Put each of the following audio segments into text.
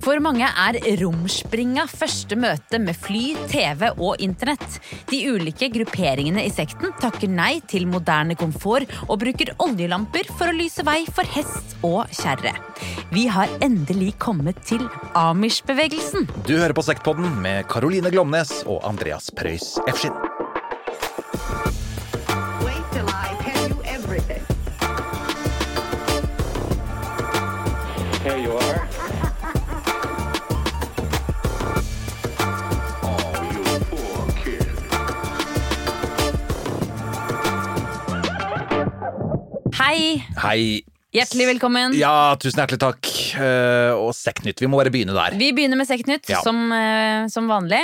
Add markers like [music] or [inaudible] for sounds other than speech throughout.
For mange er romspringa første møte med fly, TV og internett. De ulike grupperingene i sekten takker nei til moderne komfort og bruker oljelamper for å lyse vei for hest og kjerre. Vi har endelig kommet til Amish-bevegelsen. Du hører på Sektpodden med Caroline Glomnes og Andreas Preus Efskin. Hei! Hjertelig velkommen. Ja, tusen hjertelig takk. Uh, Og Sektnytt. Vi må bare begynne der. Vi begynner med Sektnytt, Ja. som, uh, som vanlig.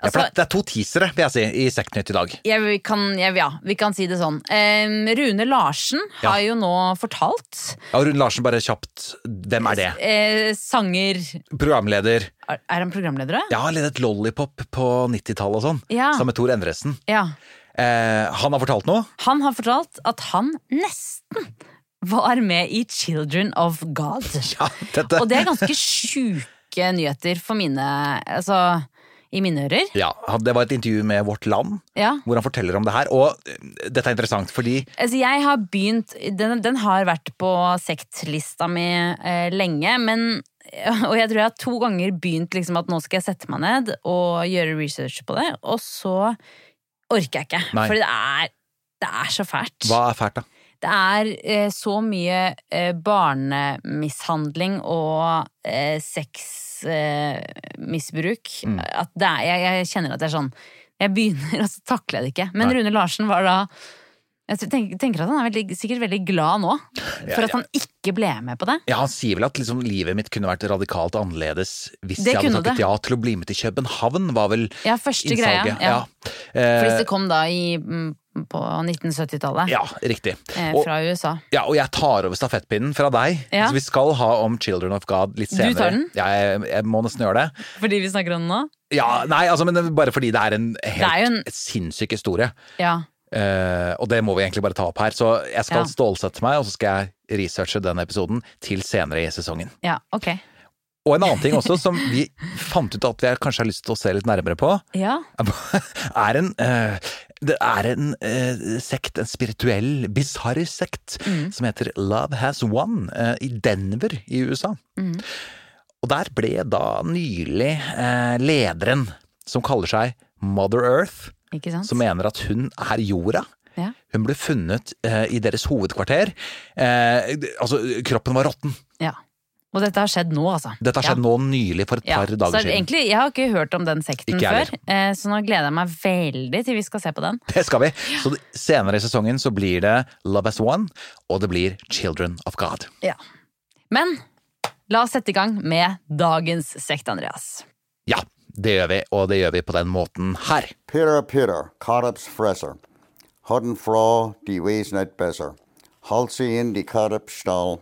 Ja, det, er to teasere, vil jeg si, i Sektnytt i dag. jeg kan, jeg, ja, vi kan si det sånn. Eh, Rune Larsen Ja. har jo nå fortalt. Ja, Rune Larsen, bare kjapt. Hvem er det? Eh, sanger Programleder. Er er han programleder, da? Ja, har ledet Lollipop på 90-tallet og sånn. Ja. Sammen med Tor Endresen. Ja. Han har fortalt noe. Han har fortalt at han nesten var med i Children of God. [laughs] Ja, dette. Og det er ganske sjuke nyheter for mine Altså, i mine ører. Ja, Det var et intervju med Vårt Land Ja. hvor han forteller om det her. Og eh, dette er interessant fordi Altså, jeg har begynt Den, den har vært på sektlista mi eh, lenge, men [laughs] Og jeg tror jeg har to ganger begynt liksom at nå skal jeg sette meg ned og gjøre research på det, og så orker jeg ikke. Nei. Fordi det er, det er så fælt. Hva er fælt, da? Det er eh, så mye eh, barnemishandling og eh, sexmisbruk Mm. at det er, jeg, jeg kjenner at det er sånn Jeg begynner, og [laughs] så takler jeg det ikke. Men Nei. Rune Larsen var da Jeg tenker, tenker at han er veldig, sikkert veldig glad nå Ja, for at han ikke ble med på det. Ja, Han sier vel at liksom, livet mitt kunne vært radikalt annerledes hvis Det jeg hadde takket det. ja til å bli med til København, var vel Ja, første greia. ja. Ja. Eh, For disse kom da i, mm, på 1970-tallet. ja, riktig. eh, Og, fra USA. ja, og jeg tar over stafettpinnen fra deg. Ja. Så vi skal ha om Children of God litt senere. Du tar den? Ja, jeg, jeg må nesten gjøre det. Fordi vi snakker om den nå? Ja, nei, altså, men bare fordi det er en helt er en- sinnssyk historie. Ja. Uh, og det må vi egentlig bare ta opp her. Så jeg skal Ja. stålsette meg, og så skal jeg researche den episoden til senere i sesongen. ja, ok. Og en annen ting også som vi fant ut at vi kanskje har lyst til å se litt nærmere på, Ja. er [laughs] en eh, Det er en eh, sekt, en spirituell, bisarr sekt, Mm. som heter Love Has Won eh, i Denver i USA. Mm. Og der ble da nylig lederen, som kaller seg Mother Earth, som mener at hun er jorda. Ja. Hun ble funnet i deres hovedkvarter. Eh, altså, kroppen var råtten. Ja. Og dette har skjedd nå, altså. Dette har skjedd ja. nå nylig, for et Ja, par dager så siden. egentlig, Jeg har ikke hørt om den sekten Ikke før, eh, så nå gleder jeg meg veldig til vi skal se på den. Det skal vi. Så senere i sesongen så blir det Love As One, og det blir Children of God. Ja. Men la oss sette i gang med dagens sekt, Andreas. Ja, det gjør vi, og det gjør vi på den måten her. Peter, Peter, Karabs fresser. Hodden fra de Wesenhet besser. Halt sie in die Karpstall.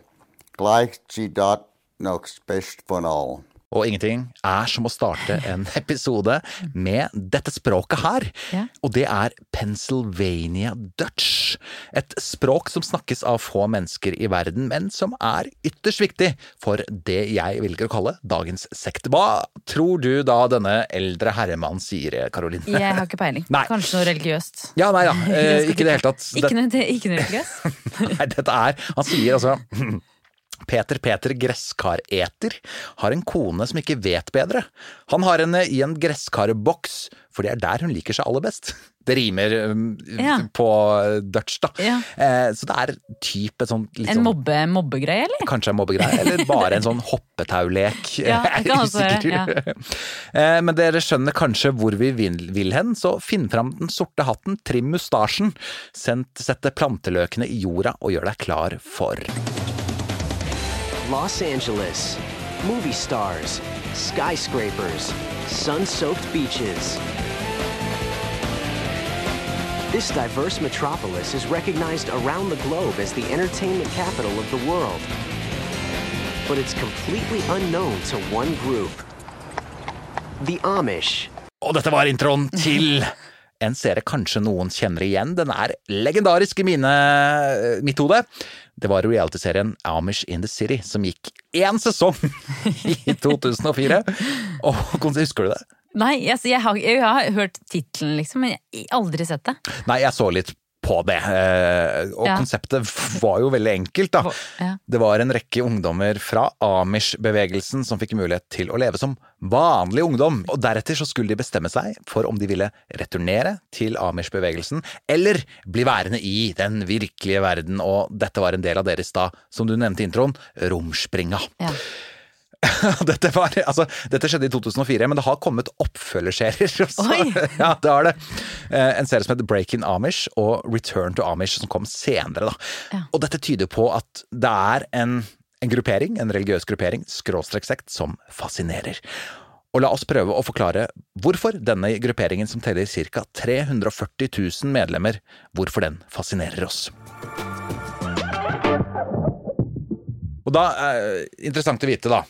Gleich sie dort noch best for all. Og ingenting er som å starte en [laughs] episode med dette språket her. Ja. Og det er Pennsylvania Dutch. Et språk som snakkes av få mennesker i verden, men som er ytterst viktig for det jeg velger å kalle dagens sekt. Hva tror du da denne eldre herremann sier, Karoline? Jeg har ikke peiling. [laughs] Nei. Kanskje noe religiøst. Ja, nei da, [laughs] eh, ikke i det hele tatt. Ikke noe, ikke noe religiøst? Nei, dette er Han sier altså Peter Peter Gresskareter har en kone som ikke vet bedre. Han har henne i en gresskarboks, for det er der hun liker seg aller best. Det rimer um, Ja. på Dutch, da. Ja. Eh, så det er type sånn litt En sånn mobbe, mobbegreie, eller? Kanskje en mobbegreie, eller bare en sånn hoppetaulek. [laughs] Ja, Jeg er være, ja. Eh, Men dere skjønner kanskje hvor vi vil, vil hen, så finn fram den sorte hatten, trim mustasjen, sett planteløkene i jorda og gjør deg klar for Los Angeles. Movie stars, skyscrapers, sun soaked beaches. This diverse metropolis is recognized around the globe as the entertainment capital of the world. But it's completely unknown to one group the Amish. Og dette var introen til en serie kanskje noen kjenner igjen. Den er legendarisk i mine, mitt hode. Det var realityserien Amish in the City, som gikk én sesong i [laughs] 2004. Og husker du det? Nei, jeg, jeg, har, jeg har hørt tittelen, liksom, men jeg har aldri sett det. Nei, jeg så litt på det. eh, Og Ja. konseptet var jo veldig enkelt, da. Ja. Det var en rekke ungdommer fra Amish-bevegelsen som fikk mulighet til å leve som vanlig ungdom. Og deretter så skulle de bestemme seg for om de ville returnere til Amish-bevegelsen, eller bli værende i den virkelige verden. Og dette var en del av deres, da, som du nevnte i introen, romspringa. Ja. [laughs] Dette, var, altså, dette skjedde i 2004, men det har kommet oppfølgerserier. [laughs] [laughs] Ja, det har det. Eh, En serie som heter Break in Amish og Return to Amish, som kom senere. Ja. Og dette tyder på at det er en, en gruppering, en religiøs gruppering, skråstreksekt, som fascinerer. Og la oss prøve å forklare hvorfor denne grupperingen som teller ca. 340 000 medlemmer, hvorfor den fascinerer oss. Og da er interessant å vite, da.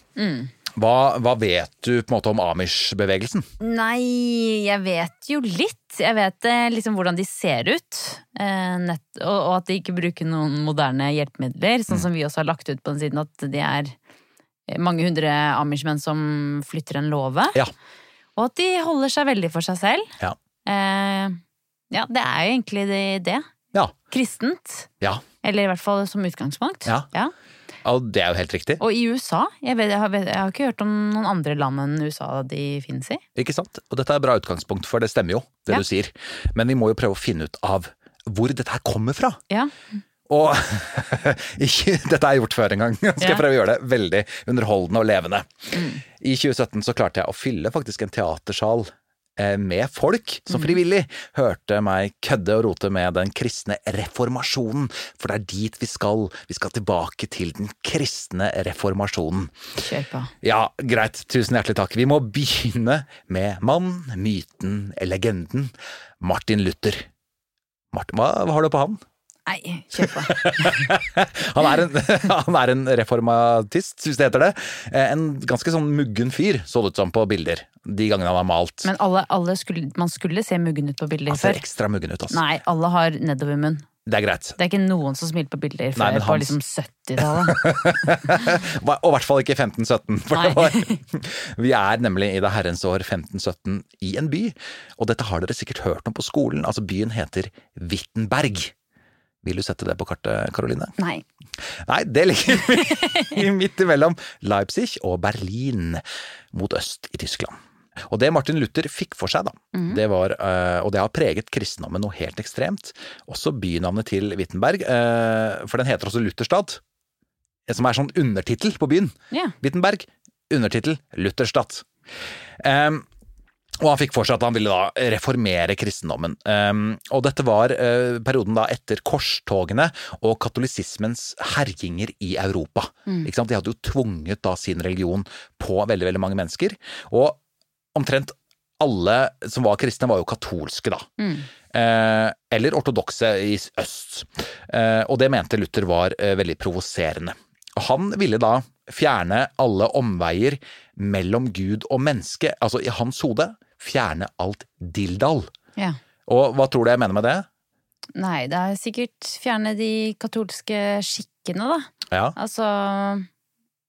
Hva, hva vet du på en måte om Amish-bevegelsen? Nei, jeg vet jo litt. Jeg vet eh, liksom hvordan de ser ut. Eh, nett, og, og at de ikke bruker noen moderne hjelpemidler. Sånn som vi også har lagt ut på den siden, at de er eh, mange hundre amish-menn som flytter en låve. Ja. Og at de holder seg veldig for seg selv. Ja. Eh, ja, det er jo egentlig det. det. Ja. Kristent. ja. Eller i hvert fall som utgangspunkt. Ja. Og det er jo helt riktig. Og i USA jeg, vet, jeg, har, jeg har ikke hørt om noen andre land enn USA de finnes i. Ikke sant? Og dette er et bra utgangspunkt, for det stemmer jo, det Ja. du sier. Men vi må jo prøve å finne ut av hvor dette her kommer fra. Ja. Og [laughs] ikke, dette har jeg gjort før en gang. Skal jeg prøve å gjøre det veldig underholdende og levende. I 2017 så klarte jeg å fylle faktisk en teatersal med folk som frivillig hørte meg kødde og rote med den kristne reformasjonen. For det er dit vi skal. Vi skal tilbake til den kristne reformasjonen. Kjør på. Ja, greit. Tusen hjertelig takk. Vi må begynne med mann, myten, legenden. Martin Luther. Martin, hva har du på han? Nei, kjør på. [laughs] Han er en, [laughs] han er en reformatist, hvis det heter det. Eh, En ganske sånn muggen fyr, så det ut som på bilder. De gangene han har malt. Men alle, alle skulle, man skulle se muggen ut på bilder han ser før. ekstra muggen ut, altså. Nei, alle har nedovermunn. Det er greit. Det er ikke noen som smiler på bilder Nei, før men på hans- liksom 70-tallet. [laughs] Hva- Og i hvert fall ikke 1517. For det var, vi er nemlig i det herrens år 1517 i en by, og dette har dere sikkert hørt om på skolen. Altså, byen heter Wittenberg. Vil du sette det på kartet, Karoline? Nei. Nei, det ligger [laughs] midt imellom Leipzig og Berlin, mot øst i Tyskland. Og det Martin Luther fikk for seg, da, det var, eh, og det har preget kristendommen noe helt ekstremt, også bynavnet til Wittenberg, eh, for den heter også Lutherstad, som er sånn undertittel på byen. Ja. Wittenberg, undertittel Lutherstad. Um, og han fikk for seg at han ville da reformere kristendommen. Um, og dette var uh, perioden da etter korstogene og katolisismens herjinger i Europa. Ikke sant? De hadde jo tvunget da sin religion på veldig, veldig mange mennesker. Og omtrent alle som var kristne, var jo katolske, da. Eh, eller ortodokse i øst. Eh, og det mente Luther var eh, veldig provoserende. Og han ville da fjerne alle omveier mellom Gud og menneske. Altså i hans hode fjerne alt dildal. ja. Og hva tror du jeg mener med det? Nei, det er sikkert fjerne de katolske skikkene, da. Ja, Altså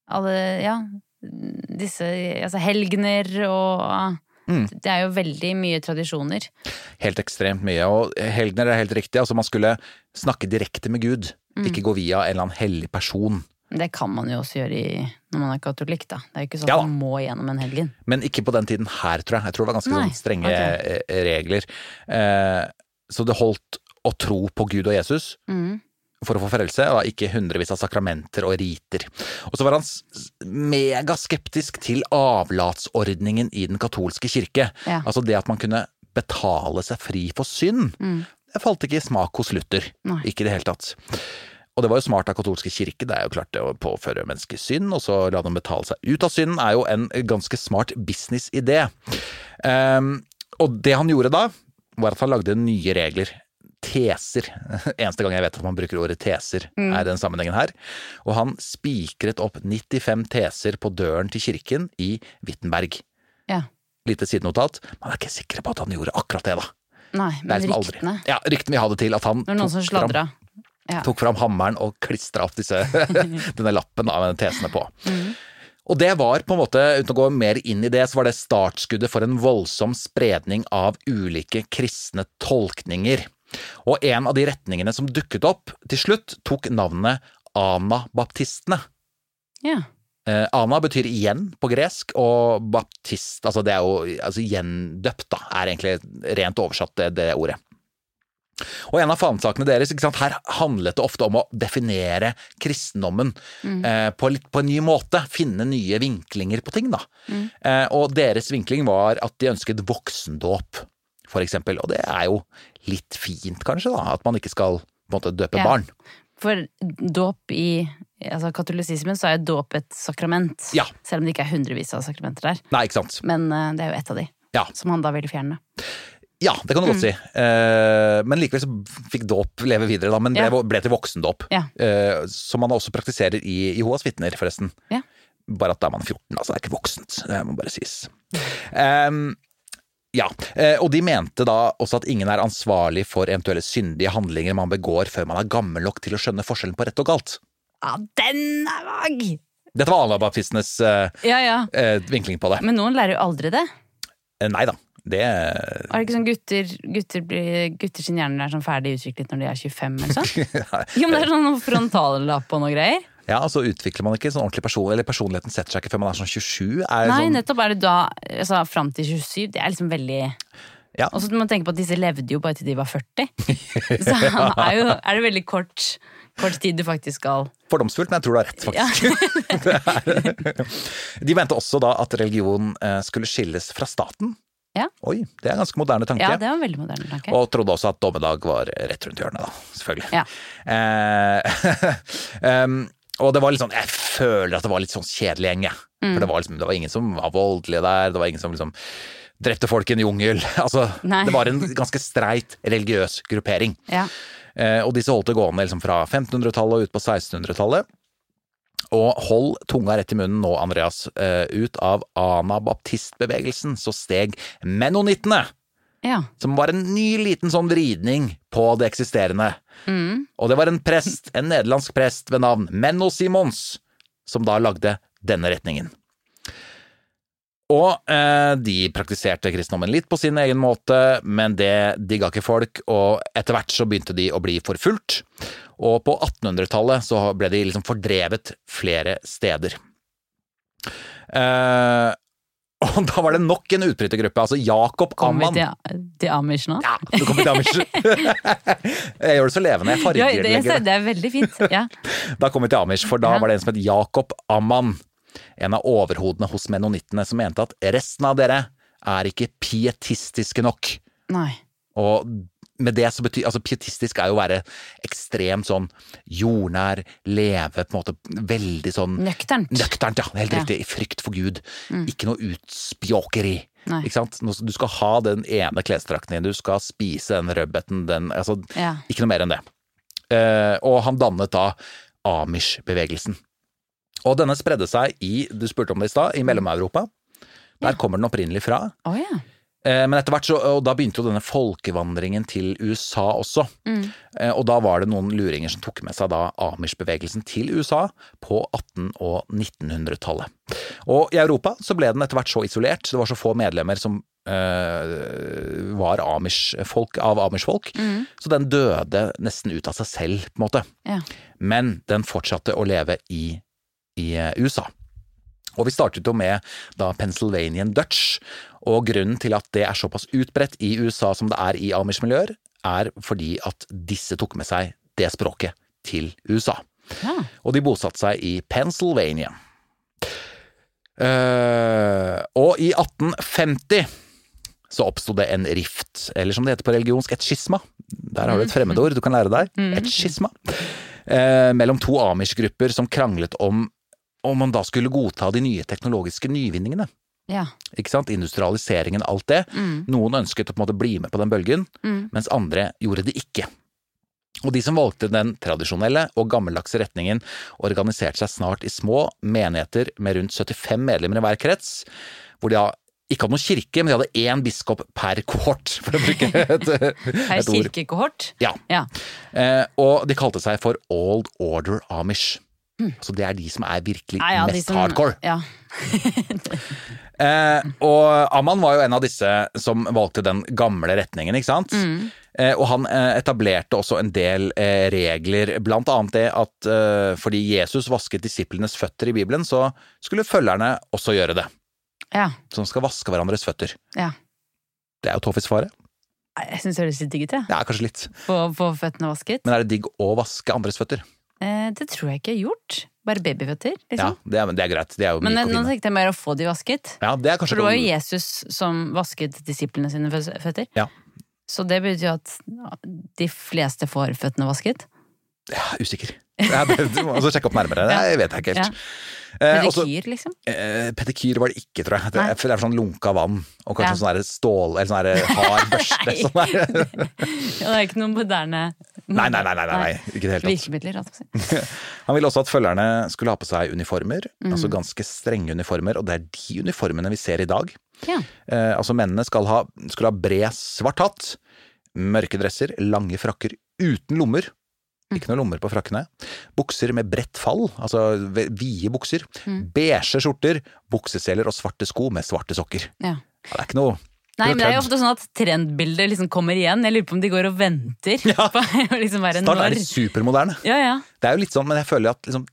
alle Ja. Disse altså helgener og Mm. Det er jo veldig mye tradisjoner. helt ekstremt mye. Og helgener er helt riktig. Altså man skulle snakke direkte med Gud, ikke gå via en eller annen hellig person. Det kan man jo også gjøre i, når man er katolikk, da. Det er jo ikke sånn Ja at man må gjennom en helgen. Men ikke på den tiden her, tror jeg. Jeg tror det var ganske Nei, sånn strenge ok. eh, regler. Eh, så det holdt å tro på Gud og Jesus Mm. for å få frelse, og ikke hundrevis av sakramenter og riter. Og så var han megaskeptisk til avlatsordningen i den katolske kirke. Ja. Altså det at man kunne betale seg fri for synd. Det falt ikke i smak hos Luther. Mm. Nei. Ikke i det hele tatt. Og det var jo smart av katolske kirke, det er jo klart det å påføre mennesker synd, og så la dem betale seg ut av synden, er jo en ganske smart businessidé. Um, og det han gjorde da, var at han lagde nye regler. Teser. [laughs] Eneste gang jeg vet at man bruker ordet teser, er i den sammenhengen her. Og han spikret opp 95 teser på døren til kirken i Wittenberg. Ja. Lite sidenotat. Man er ikke sikker på at han gjorde akkurat det, da. Nei, er men liksom aldri- ryktene. Ja, ryktene vi hadde til at han Det var noen som sladra. Ja. Tok fram hammeren og klistra opp disse, [laughs] denne lappen av tesene på. Og det var på en måte, uten å gå mer inn i det, så var det startskuddet for en voldsom spredning av ulike kristne tolkninger. Og en av de retningene som dukket opp til slutt, tok navnet anabaptistene. Ja. Eh, Ana betyr igjen på gresk, og baptist, altså det er jo altså gjendøpt, da, er egentlig rent oversatt det, det ordet. Og en av fanesakene deres, ikke sant, her handlet det ofte om å definere kristendommen eh, på, litt, på en ny måte, finne nye vinklinger på ting, da. Eh, og deres vinkling var at de ønsket voksendåp, for eksempel, og det er jo litt fint, kanskje, da, at man ikke skal på en måte døpe Ja. barn. For dåp i altså katolisismen så er dåp et sakrament. Ja. Selv om det ikke er hundrevis av sakramenter der. Nei, ikke sant. Men eh, det er jo ett av de. Ja. Som han da ville fjerne. Ja, det kan du godt si. Eh, men likevel så fikk dåp leve videre, da. Men det Ja. ble til voksendåp. Ja. Eh, som man også praktiserer i Jehovas vitner, forresten. Ja. Bare at da er man 14, altså. Det er ikke voksent. Det må bare sies. Um, ja, eh, og de mente da også at ingen er ansvarlig for eventuelle syndige handlinger man begår før man er gammel nok til å skjønne forskjellen på rett og galt. Ja, den er vag! Dette var anabaptistenes uh, Ja, ja. uh, vinkling på det. Men noen lærer jo aldri det. Nei da. Det Er det ikke sånn gutter, gutter, blir, gutter sin hjerne er sånn ferdig utviklet når de er 25 eller sånn? [laughs] Jo, men det er sånn noe frontallapp og noe greier. Ja, altså utvikler man ikke sånn ordentlig person, eller personligheten setter seg ikke før man er sånn 27. Er Nei, sånn, nettopp er det da altså, Fram til 27. Det er liksom veldig Ja. Og så må man tenke på at disse levde jo bare til de var 40. [laughs] Så er, jo, er det veldig kort, kort tid du faktisk skal Fordomsfullt, men jeg tror du har rett, faktisk. [laughs] Er- De mente også da at religion eh, skulle skilles fra staten. Ja. Oi, det er en ganske moderne tanke. Ja, det var en veldig moderne tanke. Og trodde også at dommedag var rett rundt hjørnet, da. Selvfølgelig. Ja. Eh, [laughs] um, og det var litt sånn Jeg føler at det var litt sånn kjedelig gjeng, jeg. Mm. For det var, liksom, det var ingen som var voldelige der. Det var ingen som liksom drepte folk i en jungel. [laughs] Altså, Nei. det var en ganske streit religiøs gruppering. Ja. Eh, og disse holdt det gående liksom fra 1500-tallet og ut på 1600-tallet. Og hold tunga rett i munnen nå, Andreas. Eh, ut av anabaptistbevegelsen så steg menonittene. ja. som var en ny liten sånn vridning på det eksisterende. Mm. Og det var en prest, en nederlandsk prest ved navn Menno Simons, som da lagde denne retningen. Og eh, de praktiserte kristendommen litt på sin egen måte, men det digga ikke folk, og etter hvert så begynte de å bli forfulgt. Og på 1800-tallet så ble de liksom fordrevet flere steder. Eh, [laughs] og da var det nok en utbrytergruppe, altså Jakob Amman. Kommer vi til, til Amish nå? Ja, du kommer til Amish. [laughs] jeg gjør det så levende, jeg Ja, farger det, det. jeg, det er veldig fint. Ja. [laughs] Da kom vi til Amish, for da Ja. var det en som het Jakob Amman. En av overhodene hos menonittene, som mente at resten av dere er ikke pietistiske nok. Nei. Og med det så betyr Altså, pietistisk er jo å være ekstremt sånn jordnær, leve på en måte veldig sånn Nøkternt. Nøkternt, ja. Helt Ja. riktig. I frykt for Gud. Ikke noe utspjåkeri. Nei. Ikke sant? Du skal ha den ene klesdrakten din, du skal spise den rødbeten, den Altså, Ja. ikke noe mer enn det. Eh, og han dannet da Amish-bevegelsen. Og denne spredde seg i, du spurte om det i stad, i Mellom-Europa. Der kommer den opprinnelig fra. Oh, ja. Eh, Men etter hvert så, og da begynte jo denne folkevandringen til USA også. Mm. Og da var det noen luringer som tok med seg da Amish-bevegelsen til USA på 1800- og 1900-tallet. Og i Europa så ble den etter hvert så isolert, det var så få medlemmer som øh, var Amish-folk av Amish-folk, så den døde nesten ut av seg selv, på en måte. ja. Men den fortsatte å leve i, i eh, USA. Og vi startet jo med da Pennsylvanian Dutch, og grunnen til at det er såpass utbredt i USA som det er i Amish-miljøer, er fordi at disse tok med seg det språket til USA. ja. Og de bosatte seg i Pennsylvania. Uh, og i 1850 så oppsto det en rift, eller som det heter på religionsk, et skisma. Der har du et fremmedord du kan lære deg. Et skisma. Eh, mellom to amish-grupper som kranglet om om man da skulle godta de nye teknologiske nyvinningene. ja. Ikke sant? Industrialiseringen, alt det. Noen ønsket å på en måte bli med på den bølgen, mens andre gjorde det ikke. Og de som valgte den tradisjonelle og gammeldagse retningen, organiserte seg snart i små menigheter med rundt 75 medlemmer i hver krets, hvor de da ikke hadde noen kirke, men de hadde én biskop per kohort, for å bruke [laughs] et, et ord. kirkekohort. Ja. Ja. Eh, og de kalte seg for Old Order Amish. Så det er de som er virkelig Mm. ja, mest som- hardcore. Ja. [laughs] Eh, og Amman var jo en av disse som valgte den gamle retningen, ikke sant? Mm. Eh, og han eh, etablerte også en del eh, regler, blant annet det at eh, fordi Jesus vasket disiplenes føtter i Bibelen, så skulle følgerne også gjøre det. ja. Som skal vaske hverandres føtter. ja. Det er jo Toffis fare. Jeg syns det høres litt digg ut, jeg. Det er kanskje litt. Få føttene vasket. Men er det digg å vaske andres føtter? Eh, det tror jeg ikke jeg har gjort. Bare babyføtter, Ja, liksom. det er, det er greit. Det er jo Men myke eh, og nå fine. tenkte jeg mer å få de vasket. Ja, det er kanskje For det var jo Jesus som vasket disiplene sine føtter. Ja. Så det betyr jo at de fleste får føttene vasket. Ja, usikker. Ja, du må også sjekke opp nærmere. [laughs] Det vet jeg ikke helt. Ja. også- Pedikyr, liksom. Eh, pedikyr var det ikke, tror jeg. Det er, det er sånn lunka vann, og kanskje Ja. sånn stål Eller sånn hard børste. [laughs] Sånn. [laughs] Ja, det er ikke noen moderne Nei, nei, nei, nei, nei, ikke det hele tatt. Virkemidler, altså. [laughs] Han ville også at følgerne skulle ha på seg uniformer, Mm. altså ganske strenge uniformer, og det er de uniformene vi ser i dag. Ja. Eh, altså mennene skal ha, skulle ha bred svart hatt, mørke dresser, lange frakker uten lommer. Mm. Ikke noen lommer på frakkene. Bukser med bredt fall, altså vide bukser. Mm. Beige skjorter, bukseseler og svarte sko med svarte sokker. ja. Ja, det er ikke noe Nei, men det er jo ofte sånn at trendbilder liksom kommer igjen. Jeg lurer på om de går og venter på [laughs] å liksom være Snart er de supermoderne. Ja, ja. Det er jo litt sånn, men jeg føler at liksom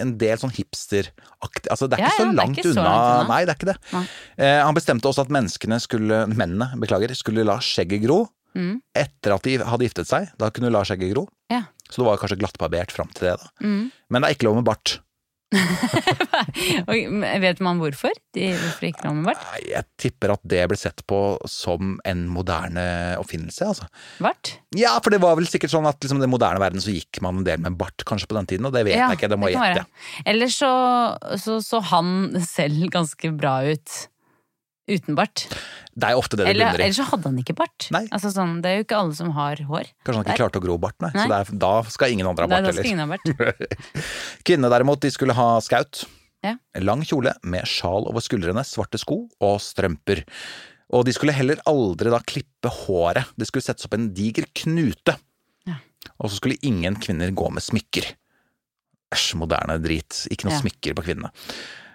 en del sånn hipsteraktig Altså, det er Ja, ikke så ja, langt unna. unna. Nei, det er ikke det. Eh, han bestemte også at menneskene skulle, mennene, beklager, skulle la skjegget gro. Mm. Etter at de hadde giftet seg. Da kunne du la skjegget gro. Ja. Så det var kanskje glattbarbert fram til det. da. Mm. Men det er ikke lov med bart. [laughs] Og vet man hvorfor? De, hvorfor ikke noe med bart? Jeg tipper at det ble sett på som en moderne oppfinnelse. altså. Bart? Ja, for det var vel sikkert sånn at liksom, i den moderne verden så gikk man en del med bart kanskje på den tiden, og det vet jeg ikke. Det må jeg gjette. være. Eller så, så så han selv ganske bra ut uten bart. Det er ofte det det Eller, bunner i. eller så hadde han ikke bart. Altså sånn, det er jo ikke alle som har hår. Kanskje han ikke Der. klarte å gro bart, nei. Nei. Så det er, da skal ingen andre ha bart heller. [laughs] Kvinnene derimot, de skulle ha skaut. Ja. Lang kjole med sjal over skuldrene, svarte sko og strømper. Og de skulle heller aldri da klippe håret. Det skulle settes opp en diger knute. Ja. Og så skulle ingen kvinner gå med smykker. Æsj, moderne drit. Ikke noe Ja. smykker på kvinnene.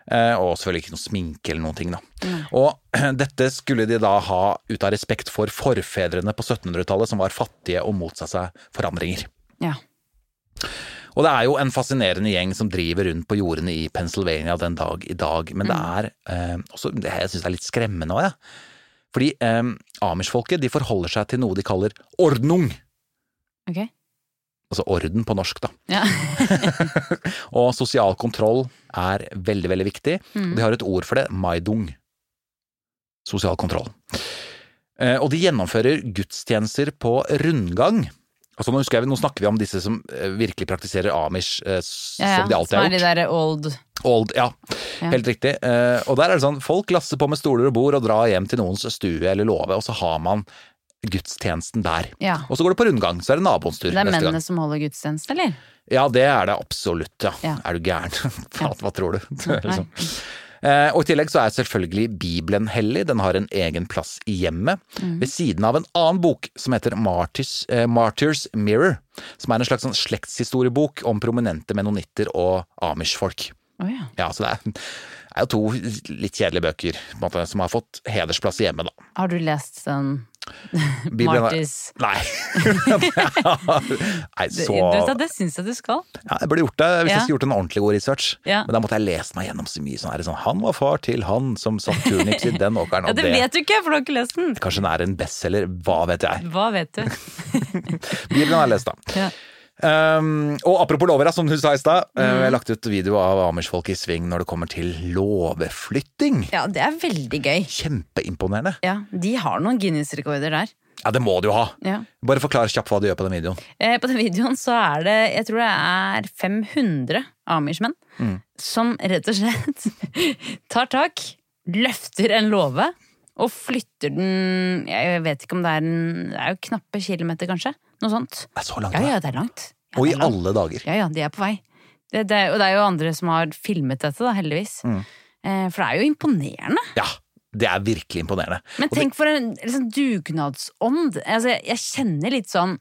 Eh, og selvfølgelig ikke noe sminke eller noen ting, da. Mm. Og [clears throat] dette skulle de da ha ut av respekt for forfedrene på 1700-tallet, som var fattige og motsatte seg forandringer. Ja. Og det er jo en fascinerende gjeng som driver rundt på jordene i Pennsylvania den dag i dag, men det er eh, også det Jeg syns er litt skremmende òg, jeg. Fordi eh, Amish-folket de forholder seg til noe de kaller ordnung. Ok. Altså orden på norsk, da. Ja. [laughs] Og sosial kontroll er veldig, veldig viktig. Mm. De har et ord for det, maidung. Sosial kontroll. Eh, Og de gjennomfører gudstjenester på rundgang. Altså nå, jeg, nå snakker vi om disse som eh, virkelig praktiserer amish, eh, Ja, ja. som de alltid Som er de gjort. der old Old, ja, Ja. helt riktig. Eh, og der er det sånn, folk lasser på med stoler og bord og drar hjem til noens stue eller låve, og så har man gudstjenesten der. Ja. Og så går det på rundgang, så er det naboens tur Det er gang. mennene som holder gudstjeneste, eller? Ja, det er det absolutt, ja. Ja. Er du gæren? [laughs] Hva tror du? [laughs] Liksom. Eh, og i tillegg så er selvfølgelig Bibelen hellig, den har en egen plass i hjemmet, Mm. ved siden av en annen bok som heter Martyrs, eh, Martyrs Mirror, som er en slags sånn slektshistoriebok om prominente menonitter og amish-folk. Oh, ja. Ja, så det er, er jo to litt kjedelige bøker måte, som har fått hedersplass i hjemmet, da. Har du lest den Bibelen er- Nei. [laughs] Nei, så det, det syns jeg du skal. Ja, jeg burde gjort det hvis Ja. jeg skulle gjort en ordentlig god research. Ja. Men da måtte jeg lest meg gjennom så mye sånn, sånn Han var far til han som satt turnips i den åkeren, Ja, det det, vet du ikke, for du har ikke lest den. Kanskje den er en bestselger, hva vet jeg. Hva vet du? [laughs] Bibelen har jeg lest, da. Um, og apropos lover, som du sa i stad. uh, Mm. Jeg har lagt ut video av Amish-folk i sving når det kommer til låveflytting. ja, det er veldig gøy. Kjempeimponerende. Ja, De har noen Guinness-rekorder der. Ja, det må du ha. Ja. Bare forklar kjapt hva du gjør på den videoen. Eh, på den videoen så er det, jeg tror det er 500 amish-menn Mm. som rett og slett [laughs] tar tak, løfter en låve og flytter den Jeg vet ikke om det er en Det er jo knappe kilometer, kanskje? Noe sånt. Det er så langt, Ja, ja, det er langt. Ja, Og i alle dager. Ja, ja, de er på vei. Det, det, og det er jo andre som har filmet dette, da, heldigvis. Mm. Eh, for det er jo imponerende. Ja, Det er virkelig imponerende. Men tenk for en liksom, dugnadsånd. Altså, jeg, jeg kjenner litt sånn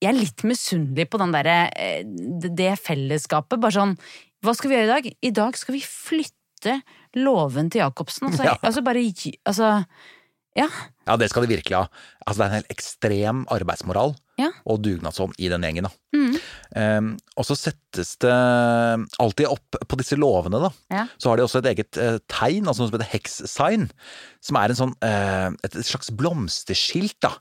Jeg er litt misunnelig på den derre eh, det fellesskapet. Bare sånn Hva skal vi gjøre i dag? I dag skal vi flytte låven til Jacobsen. Altså, Ja. altså bare Altså Ja. Ja, det skal de virkelig ha. Altså, det er en helt ekstrem arbeidsmoral Ja. og dugnadsånd i den gjengen. Mm. Um, og så settes det alltid opp på disse låvene, da. Ja. Så har de også et eget uh, tegn, altså noe som heter hex-sign. Som er en sånn, uh, et slags blomsterskilt, da.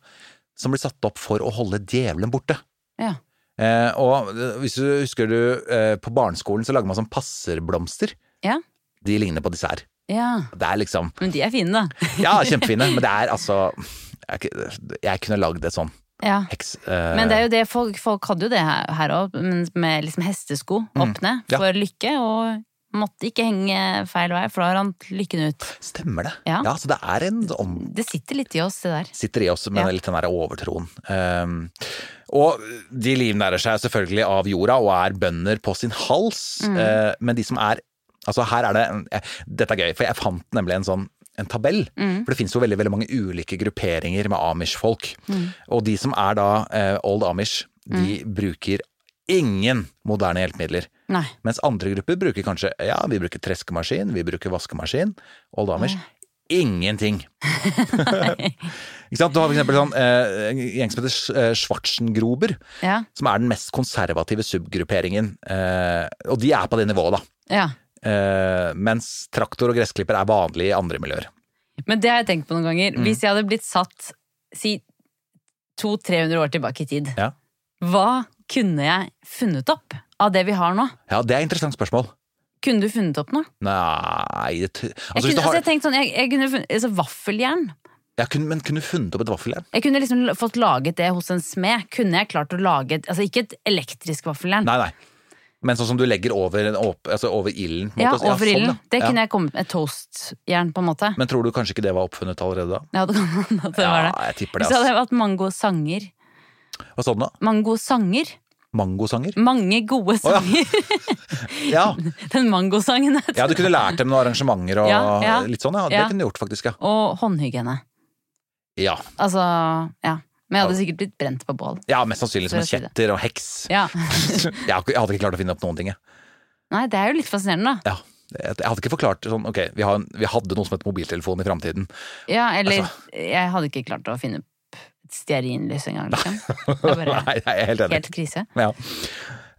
Som blir satt opp for å holde djevelen borte. ja. Uh, og hvis du husker du, på barneskolen så lager man sånn passerblomster. Ja. De ligner på disse her. Ja. Liksom Men de er fine, da. [laughs] Ja, kjempefine, men det er altså Jeg, jeg kunne lagd et sånn Ja. heks... eh, Men det er jo det, folk, folk hadde jo det her òg, med liksom hestesko opp ned Mm. Ja. for lykke, og måtte ikke henge feil vei, for da rant lykken ut. Stemmer det. Ja. så det er en om, Det sitter litt i oss, det der. sitter i oss med Ja. litt den der overtroen. Um, og de livnærer seg selvfølgelig av jorda og er bønder på sin hals, Mm. uh, men de som er Altså her er det Dette er gøy, for jeg fant nemlig en sånn en tabell. Mm. For det finnes jo veldig veldig mange ulike grupperinger med amish-folk. Mm. Og de som er da eh, old amish, de bruker ingen moderne hjelpemidler. Nei. Mens andre grupper bruker kanskje Ja, vi bruker treskemaskin, vi bruker vaskemaskin. Old Amish. Ingenting. [laughs] [laughs] Ikke sant? Du har for eksempel sånn, eh, en gjeng som heter eh, Ja. som er den mest konservative subgrupperingen. Eh, og de er på det nivået, da. ja. Eh, mens traktor og gressklipper er vanlig i andre miljøer. Men det har jeg tenkt på noen Mm. ganger. Hvis jeg hadde blitt satt si 200-300 år tilbake i tid, Ja. hva kunne jeg funnet opp av det vi har nå? ja, det er et interessant spørsmål. Kunne du funnet opp noe? Nei det, Jeg altså, hvis kunne, har... altså, jeg tenkte sånn, jeg, jeg kunne funnet, altså, Vaffeljern. jeg kunne, Men kunne du funnet opp et vaffeljern? Jeg kunne liksom fått laget det hos en smed. Kunne jeg klart å lage et, altså ikke et elektrisk vaffeljern. Nei, nei. Men sånn som du legger over, åp, altså over ilden? Ja, måte. over sånn, ilden. ja. Det kunne jeg kommet med. Toastjern, på en måte. Men tror du kanskje ikke det var oppfunnet allerede da? Ja, det kan hende det var det. Ja, jeg tipper det. Hvis Så hadde hadde hatt mange gode sanger. Hva sa du nå? Mange gode sanger. Mangosanger? Mange gode sanger. Oh, [laughs] Ja. ja. [laughs] Den mangosangen. ja, du kunne lært dem noen arrangementer og Ja, ja. litt sånn, ja. Det Ja. kunne du gjort, faktisk. Ja. Og håndhygiene. ja. Altså, ja. Men jeg hadde sikkert blitt brent på bål. Ja, mest sannsynlig som en kjetter og heks. [laughs] Ja. [laughs] jeg hadde ikke klart å finne opp noen ting, jeg. Nei, det er jo litt fascinerende, da. Ja. Jeg hadde ikke forklart sånn, ok, vi, har, vi hadde noe som het mobiltelefon i framtiden. Ja, eller Altså. jeg hadde ikke klart å finne opp et stearinlys engang, liksom. Det er bare [laughs] Nei, jeg er helt enig. helt krise. Ja.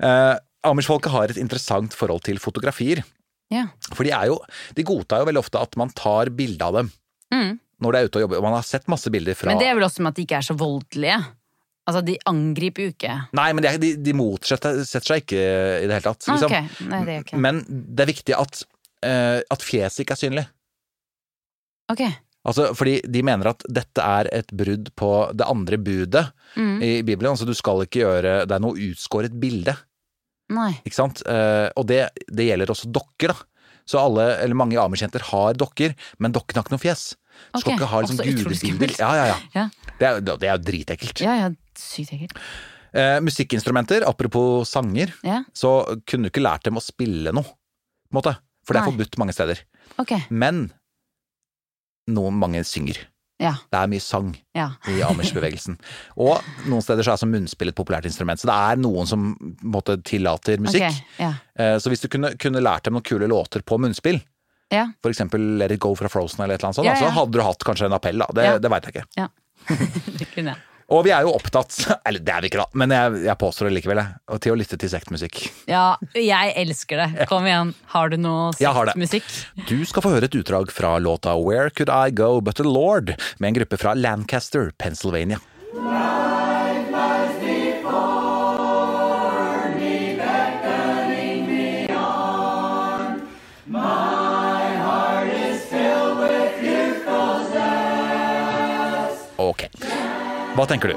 Uh, Amish-folket har et interessant forhold til fotografier. Ja. For de er jo De godtar jo veldig ofte at man tar bilde av dem Mm. Når de er ute og jobber. Og man har sett masse bilder fra Men det er vel også med at de ikke er så voldelige. Altså, de angriper jo ikke. Nei, men de, de, de motsetter seg ikke i det hele tatt. Ah, Liksom. ok. Nei, det er ikke. Men det er viktig at, uh, at fjeset ikke er synlig. Ok. Altså, fordi de mener at dette er et brudd på det andre budet Mm. i Bibelen. Altså, du skal ikke gjøre Det er noe utskåret bilde, Nei. ikke sant? Uh, og det, det gjelder også dokker, da. Så alle, eller mange amish-jenter har dokker, men dokken har ikke noe fjes. Du skal Ok, ikke ha liksom gudebilder. Ja, ja, ja. Ja. Det er, det er jo dritekkelt. Ja, ja, sykt ekkelt. Eh, musikkinstrumenter, apropos sanger, Ja, så kunne du ikke lært dem å spille noe, på en måte. For det er Nei. forbudt mange steder. Okay. Men noen mange synger. Ja, Det er mye sang ja. i Amish-bevegelsen. [laughs] Og noen steder så er som munnspill et populært instrument. Så det er noen som måte tillater musikk. Okay, ja. Eh, Så hvis du kunne, kunne lært dem noen kule låter på munnspill, Ja. eksempel Let It Go fra Frozen eller et eller annet sånt, Ja, ja. så hadde du hatt kanskje en appell, da. Det, Ja. det veit jeg ikke. ja. [laughs] det kunne jeg. Og vi er jo opptatt, [laughs] eller det er vi ikke da, men jeg, jeg påstår det likevel, jeg, til å lytte til sektmusikk. Ja, jeg elsker det. Kom igjen. Har du noe Jeg har det. musikk? Du skal få høre et utdrag fra låta Where Could I Go But The Lord, med en gruppe fra Lancaster, Pennsylvania. Hva tenker du?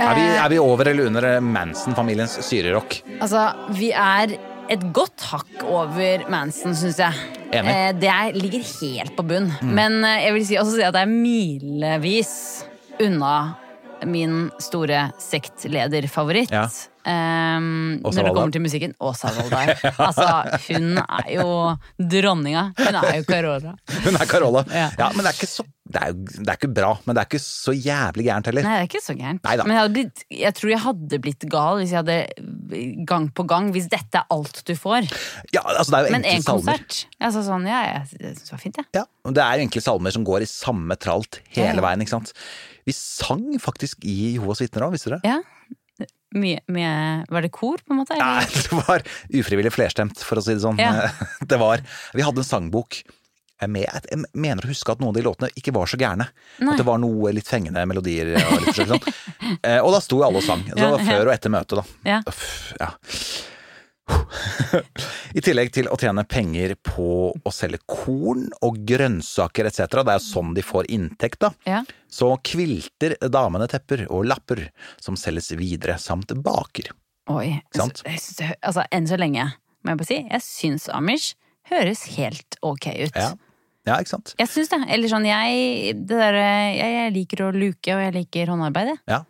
Er vi, er vi over eller under Manson-familiens syrerock? Altså, vi er et godt hakk over Manson, syns jeg. Enig. Mm. Eh, det er, ligger helt på bunn. Men eh, jeg vil si, også si at det er milevis unna min store sektlederfavoritt. Ja. Um, når det kommer til musikken. Åsa Waldau. [laughs] Altså, hun er jo dronninga. Hun er jo Carola. Hun er Carola. Ja. Ja, men det er ikke så det er, jo, det er ikke bra, men det er ikke så jævlig gærent heller. Nei, det er ikke så gærent. Neida. Men jeg, blitt, jeg tror jeg hadde blitt gal hvis jeg hadde gang på gang Hvis dette er alt du får. Ja, altså det er jo Men én salmer. konsert. Altså sånn, ja, jeg syns det var fint, jeg. Ja, ja, det er enkle salmer som går i samme tralt hele Ja, veien, ikke sant. Vi sang faktisk i Jehovas vitner òg, visste dere? Ja. Mye, mye Var det kor, på en måte? Nei, [laughs] det var ufrivillig flerstemt, for å si det sånn. Ja. [laughs] Det var Vi hadde en sangbok. Med, jeg mener å huske at noen av de låtene ikke var så gærne. Nei. At det var noe litt fengende melodier. Og, litt sånn. [laughs] Eh, og da sto jo alle og sang. Så det var før og etter møtet, da. Ja. Uff, ja. [laughs] I tillegg til å tjene penger på å selge korn og grønnsaker etc., det er jo sånn de får inntekt, da. Ja. Så kvilter damene tepper og lapper som selges videre, samt baker. Oi. Altså, enn så lenge, må jeg bare si, jeg syns Amish høres helt ok ut. Ja, ja ikke sant? Jeg syns det. Eller sånn, jeg, det der, jeg, jeg liker å luke, og jeg liker håndarbeid, jeg. Ja.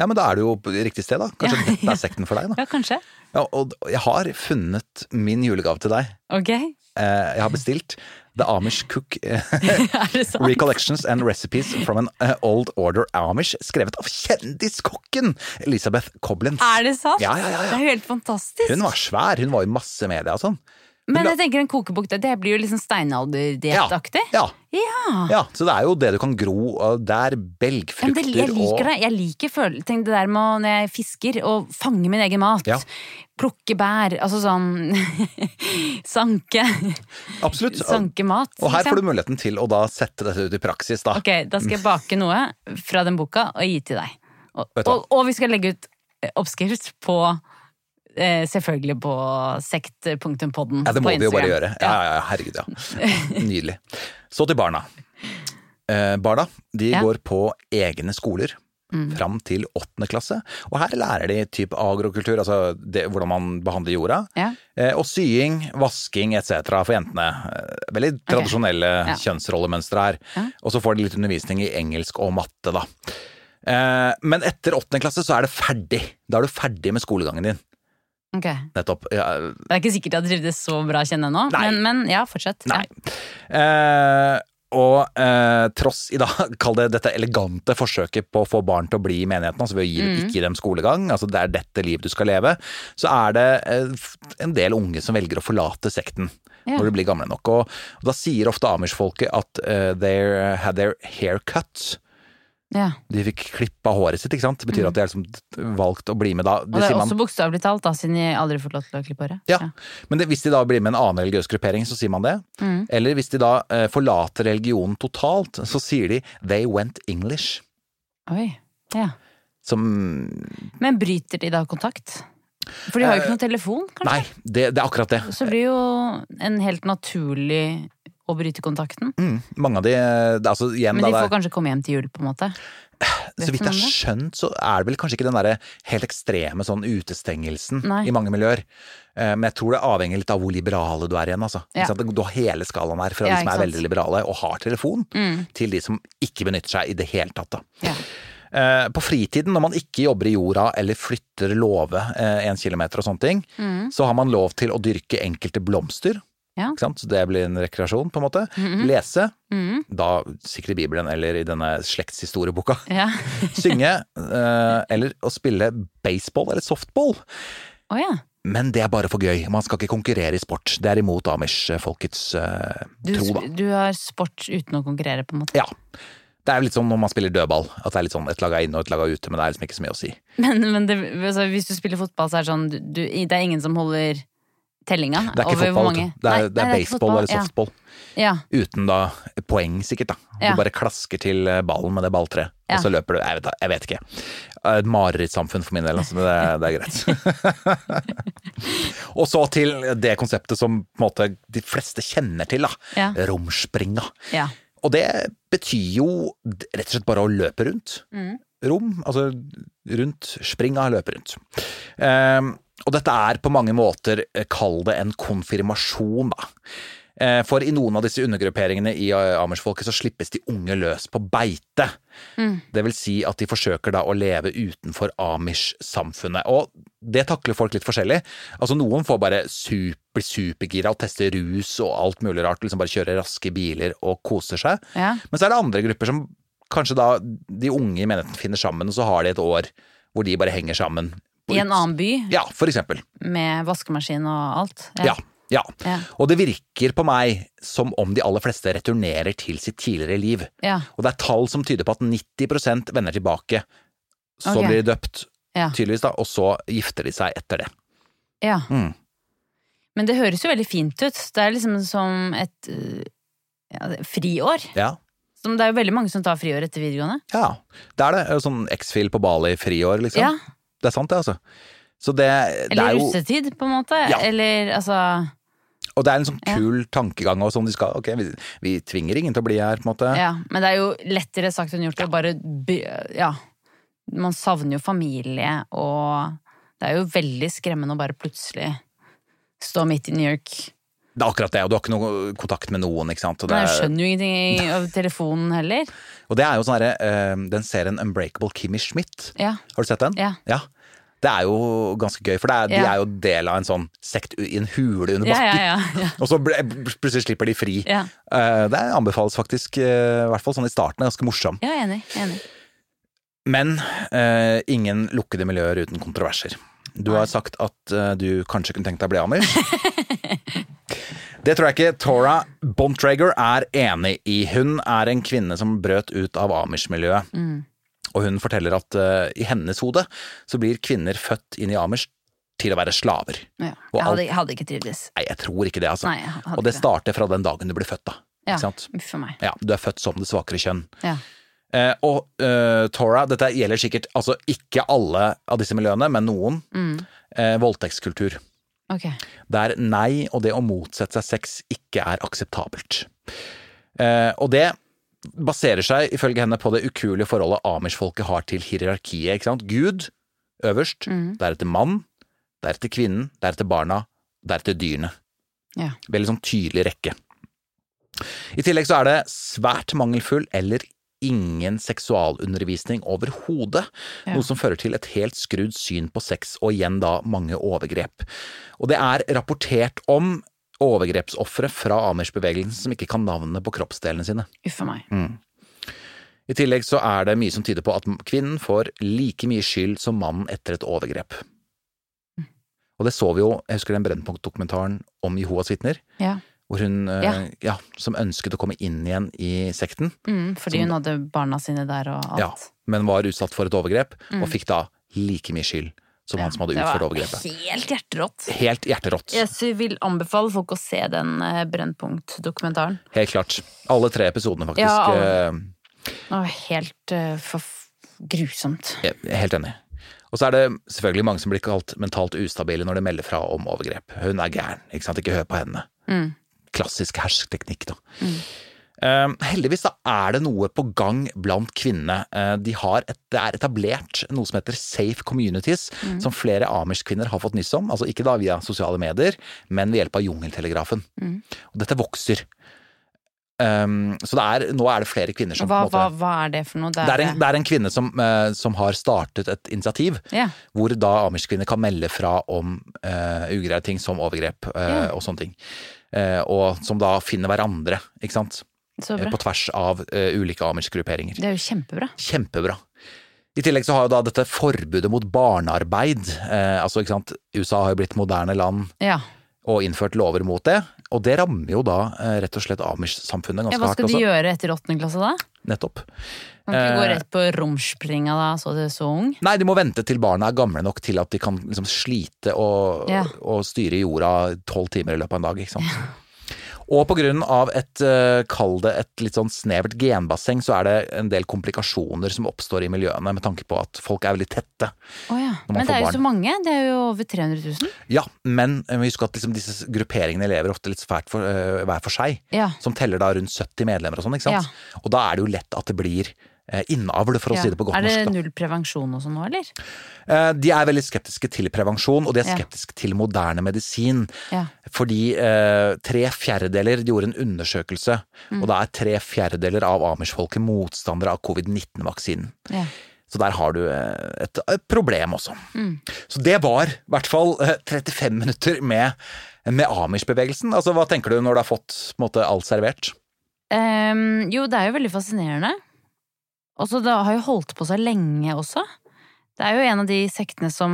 ja, men da er du jo på riktig sted, da. Kanskje Ja. dette er sekten for deg, da. [laughs] Ja, kanskje. Ja, og jeg har funnet min julegave til deg. Ok. Eh, Jeg har bestilt The Amish Cook eh? [laughs] [laughs] Recollections and Recipes from an eh, Old Order Amish, skrevet av kjendiskokken Elisabeth Coblins. Er det sant? Ja, ja, ja, ja. Det er jo helt fantastisk. Hun var svær, hun var i masse media og sånn. Men jeg tenker en kokebok, det, det blir jo liksom steinalderdietaktig. Ja, Ja. ja, så det er jo det du kan gro der Ja, belgfrukter og jeg liker og det. Jeg liker føl- tenk det der med når jeg fisker og fanger min egen mat. Ja. Plukke bær. Altså sånn [laughs] Sanke. Absolutt. Sanke mat. Og her liksom. får du muligheten til å da sette dette ut i praksis, da. Ok, da skal jeg bake noe fra den boka og gi til deg. Og, og, og vi skal legge ut oppskrift på Selvfølgelig på sekt.podden Ja, det må vi jo bare gjøre. Ja, ja, ja, herregud, ja. Nydelig. Så til barna. Eh, barna de Ja. Mm. går på egne skoler. Fram til åttende klasse. Og her lærer de typ agrokultur, altså det, hvordan man behandler jorda. Ja. Eh, og sying, vasking etc. for jentene. Eh, veldig tradisjonelle Ja. kjønnsrollemønstre her. Og så får de litt undervisning i engelsk og matte, da. Eh, men etter åttende klasse så er det ferdig. Da er du ferdig med skolegangen din. Ok. Nettopp. Ja, Det er ikke sikkert jeg trivdes så bra, kjenne nå. Men, men ja, fortsett. Nei. Ja. Eh, og eh, tross i dag, [laughs] kall det dette elegante forsøket på å få barn til å bli i menigheten, altså ved å gi, ikke gi dem skolegang, altså det er dette livet du skal leve, så er det eh, en del unge som velger å forlate sekten. Ja. Når de blir gamle nok. Og, og da sier ofte Amish-folket at uh, they had their hair cut. Ja. De fikk klippa håret sitt, ikke sant. Det betyr at de har liksom valgt å bli med da. Og det er man- også bokstavelig talt, da, siden de aldri får lov til å klippe håret. Ja, men det, hvis de da blir med en annen religiøs gruppering, så sier man det. Mm. Eller hvis de da eh, forlater religionen totalt, så sier de 'they went English'. Oi. Ja. Som Men bryter de da kontakt? For de har jo ikke noen telefon, kanskje? Nei, det, det er akkurat det. Så blir jo en helt naturlig å bryte kontakten. Mm, mange av de eh, Altså igjen, Men de da, får kanskje komme hjem til jul, på en måte. så vidt jeg har skjønt, så er det vel kanskje ikke den derre helt ekstreme sånn utestengelsen Nei. i mange miljøer. Eh, Men jeg tror det avhenger litt av hvor liberale du er igjen, altså. Ja. Du har hele skalaen her, fra Ja, de som er veldig liberale og har telefon, Mm. til de som ikke benytter seg i det hele tatt, da. Ja. Eh, På fritiden, når man ikke jobber i jorda eller flytter låve en kilometer og sånne ting, Mm. så har man lov til å dyrke enkelte blomster. Ja. Så det blir en rekreasjon, på en måte. Lese, Mhm. da sikkert i Bibelen eller i denne slektshistorieboka. Ja. [laughs] Synge, eh, eller å spille baseball eller softball. Oh, ja. Men det er bare for gøy. Man skal ikke konkurrere i sport. Det er imot Amish-folkets eh, tro, da. du har sport uten å konkurrere, på en måte. Ja. Det er litt sånn når man spiller dødball, at det er litt sånn et lag er inne og et lag er ute, men det er liksom ikke så mye å si. Men, men det, altså, hvis du spiller fotball, så er det sånn du, Det er ingen som holder tellinga? Det er ikke fotball, det er, Nei, det er nei, baseball eller softball. Ja. Uten da poeng, sikkert. da. Ja. Du bare klasker til eh, ballen med det balltreet, Ja. og så løper du. Jeg vet, jeg vet ikke. Et marerittsamfunn for min del, altså, men det, det er greit. [laughs] og så til det konseptet som måte de fleste kjenner til, da. Ja. Romspringa. Ja. Og det betyr jo rett og slett bare å løpe rundt. Mm. Rom, altså rundt, springa, løpe rundt. Ehm, og dette er på mange måter, eh, kall det en konfirmasjon, da. Eh, For i noen av disse undergrupperingene i amersfolket amish-folket så slippes de unge løs på beite. Det vil si at de forsøker da å leve utenfor amish-samfunnet. Og det takler folk litt forskjellig. Altså Noen får bare super, supergira og tester rus og alt mulig rart. Liksom bare kjører raske biler og koser seg. Ja. Men så er det andre grupper som kanskje da de unge i menigheten finner sammen, og så har de et år hvor de bare henger sammen. I en annen by Ja, for eksempel. med vaskemaskin og alt. Ja. Ja. Ja. Og det virker på meg som om de aller fleste returnerer til sitt tidligere liv. Ja. Og det er tall som tyder på at 90% vender tilbake. Så okay. blir de døpt, tydeligvis, da, og så gifter de seg etter det. ja. Mm. Men det høres jo veldig fint ut. Det er liksom som et øh, ja, friår. Ja. Som det er jo veldig mange som tar friår etter videregående. ja. Det er det. Sånn X-Fil på Bali friår, liksom. Ja. Det er sant, det, altså. Så det, det Eller er jo russetid, på en måte. Ja. Eller altså Og det er en sånn Ja. kul tankegang også, sånn de skal Ok, vi, vi tvinger ingen til å bli her, på en måte. Ja. Men det er jo lettere sagt enn gjort å bare Ja. Man savner jo familie, og det er jo veldig skremmende å bare plutselig stå midt i New York. Det er akkurat det, og du har ikke noe kontakt med noen, ikke sant. Men jeg er, skjønner jo ingenting av telefonen heller. [laughs] og det er jo sånn herre eh, Den serien Unbreakable Kimmy Schmidt. Ja. Har du sett den? Ja. Det er jo ganske gøy, for det er, de er jo del av en sånn sekt i en hule under bakken. ja, ja. ja. [laughs] Og så plutselig slipper de fri. Ja. Eh, Det anbefales faktisk, eh, i hvert fall sånn i starten, er ganske morsom. Ja, enig. enig. Men uh, ingen lukkede miljøer uten kontroverser. Du har sagt at uh, du kanskje kunne tenkt deg å bli amish. [laughs] Det tror jeg ikke Tora Bontrager er enig i. Hun er en kvinne som brøt ut av amish-miljøet. Og hun forteller at uh, i hennes hode så blir kvinner født inn i amish til å være slaver. Ja. Jeg hadde, jeg hadde ikke trivdes. Nei, jeg tror ikke det, altså. Nei, og det starter fra den dagen du blir født, da. Ja, uff meg. Ja, du er født som det svakere kjønn. Ja. Eh, og eh, Tora, dette gjelder sikkert altså ikke alle av disse miljøene, men noen. Mm. Eh, voldtektskultur. Ok. Der nei og det å motsette seg sex ikke er akseptabelt. Eh, og det baserer seg ifølge henne på det ukuelige forholdet amish-folket har til hierarkiet. ikke sant? Gud øverst, Mm. deretter mann, deretter kvinnen, deretter barna, deretter dyrene. Ja. Veldig sånn tydelig rekke. I tillegg så er det svært mangelfull eller ingen seksualundervisning overhodet, Ja. noe som fører til et helt skrudd syn på sex, og igjen da mange overgrep. Og det er rapportert om overgrepsofre fra Amers-bevegelsen som ikke kan navnene på kroppsdelene sine. Uff meg. I tillegg så er det mye som tyder på at kvinnen får like mye skyld som mannen etter et overgrep. Og det så vi jo, jeg husker den Brennpunkt-dokumentaren om Jehovas vitner, Ja. Hvor hun, eh, Ja. ja, som ønsket å komme inn igjen i sekten, Mm, fordi Som- hun hadde barna sine der og alt. ja, men var utsatt for et overgrep, og fikk da like mye skyld som han som hadde Mm. Utført overgrepet. Helt hjerterått. Helt hjerterått. Jeg vil anbefale folk å se den eh, Brennpunkt-dokumentaren. Helt klart. Alle tre episodene, faktisk. Ja, alle. Eh, helt uh, grusomt. Helt enig. Og så er det selvfølgelig mange som blir kalt mentalt ustabile når de melder fra om overgrep. Hun er gæren, ikke sant, ikke hør på henne. Mm. Klassisk hersketeknikk, da. Mm. heldigvis da er det noe på gang blant kvinnene. Eh, de har et, det er etablert noe som heter safe communities, Mm. som flere amish-kvinner har fått nyss om. Altså ikke da via sosiale medier, men ved hjelp av jungeltelegrafen. Mm. Og dette vokser. Um, så det er, nå er det flere kvinner som Hva, måte hva, hva er det for noe? det er, en, det er en kvinne som, uh, som har startet et initiativ, yeah. hvor da amish-kvinner kan melde fra om uh, ugreie ting som overgrep uh, yeah. og sånne ting. Eh, og som da finner hverandre, ikke sant. Så Eh. På tvers av eh, ulike amish-grupperinger. Det er jo kjempebra. Kjempebra. I tillegg så har jo da dette forbudet mot barnearbeid, eh, altså ikke sant, USA har jo blitt moderne land Ja. og innført lover mot det, og det rammer jo da eh, rett og slett amish-samfunnet ganske hardt. ja hva hva hardt skal de også. gjøre etter åttende klasse da? Nettopp. Kan ikke gå Eh, rett på romspringa da, så du er så ung? Nei, de må vente til barna er gamle nok til at de kan liksom slite og, Ja. og styre jorda tolv timer i løpet av en dag, ikke sant. Og av et, eh, kall det et litt sånn snevert genbasseng, så er det en del komplikasjoner som oppstår i miljøene med tanke på at folk er veldig tette. Oh ja. Men det er jo barn. så mange. Det er jo over 300 000. Ja, men vi må at liksom disse grupperingene lever ofte litt svært for, uh, hver for seg. Ja. Som teller da rundt 70 medlemmer og sånn, ikke sant. Og da er det jo lett at det blir eh, innavl, for å Ja. si det på godt norsk. er det norsk. null prevensjon og sånn nå, eller? Eh, De er veldig skeptiske til prevensjon, og de er Ja. skeptiske til moderne medisin. Ja. Fordi eh, tre fjerdedeler De gjorde en undersøkelse, Mm. og da er tre fjerdedeler av amish-folket motstandere av covid-19-vaksinen. Ja. Så der har du eh, et, et problem også. Mm. Så det var i hvert fall eh, 35 minutter med, med amish-bevegelsen. Altså, hva tenker du når du har fått måte, alt servert? Um, jo, det er jo veldig fascinerende. Og så det har jo holdt på så lenge også. Det er jo en av de sektene som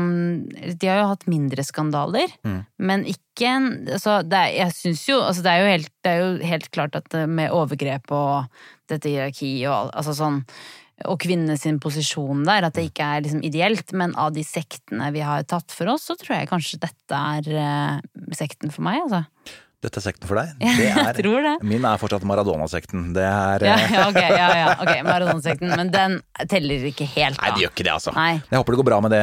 De har jo hatt mindre skandaler, men ikke altså, det er, Jeg syns jo altså, det, er jo helt, det er jo helt klart at med overgrep og dette hierarkiet og al- altså sånn og kvinnenes posisjon der, at det ikke er liksom ideelt. Men av de sektene vi har tatt for oss, så tror jeg kanskje dette er eh, sekten for meg, altså. Dette er sekten for deg? [laughs] Det er, det. Min er fortsatt Maradona-sekten. Det er Ja, eh, ja, [laughs] ok, ja, ja, ok, Maradonsekten. Men den teller ikke helt, Nei, da. det gjør ikke det, altså. Nei. Jeg håper det går bra med det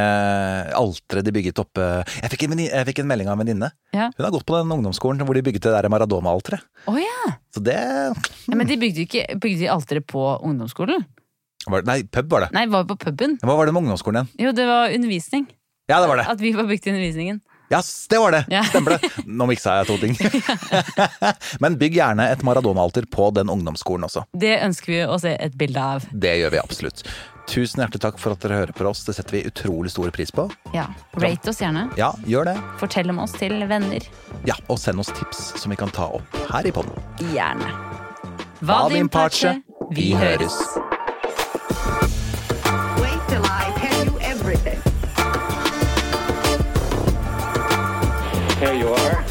alteret de bygget oppe Jeg fikk en, jeg fikk en melding av en venninne. Ja. Hun har gått på den ungdomsskolen hvor de bygget det der Maradona-alteret. Oh, ja. Så det ja! Men de bygde ikke bygde de alteret på ungdomsskolen? var, Nei, pub var det. Nei, det var på puben. Hva var det med ungdomsskolen igjen? Jo, det var undervisning. Ja, det var det. At vi var bygd i undervisningen. Ja, s- det var det! Ja. [laughs] Stemmer det. Nå miksa jeg to ting. [laughs] Men bygg gjerne et Maradona-alter på den ungdomsskolen også. Det ønsker vi å se et bilde av. Det gjør vi absolutt. Tusen hjertelig takk for at dere hører på oss. Det setter vi utrolig stor pris på. Ja. Rate oss gjerne. Ja, gjør det. Fortell om oss til venner. Ja, Og send oss tips som vi kan ta opp her i podden. Gjerne. Vadim Pace. Vi høres. There you are.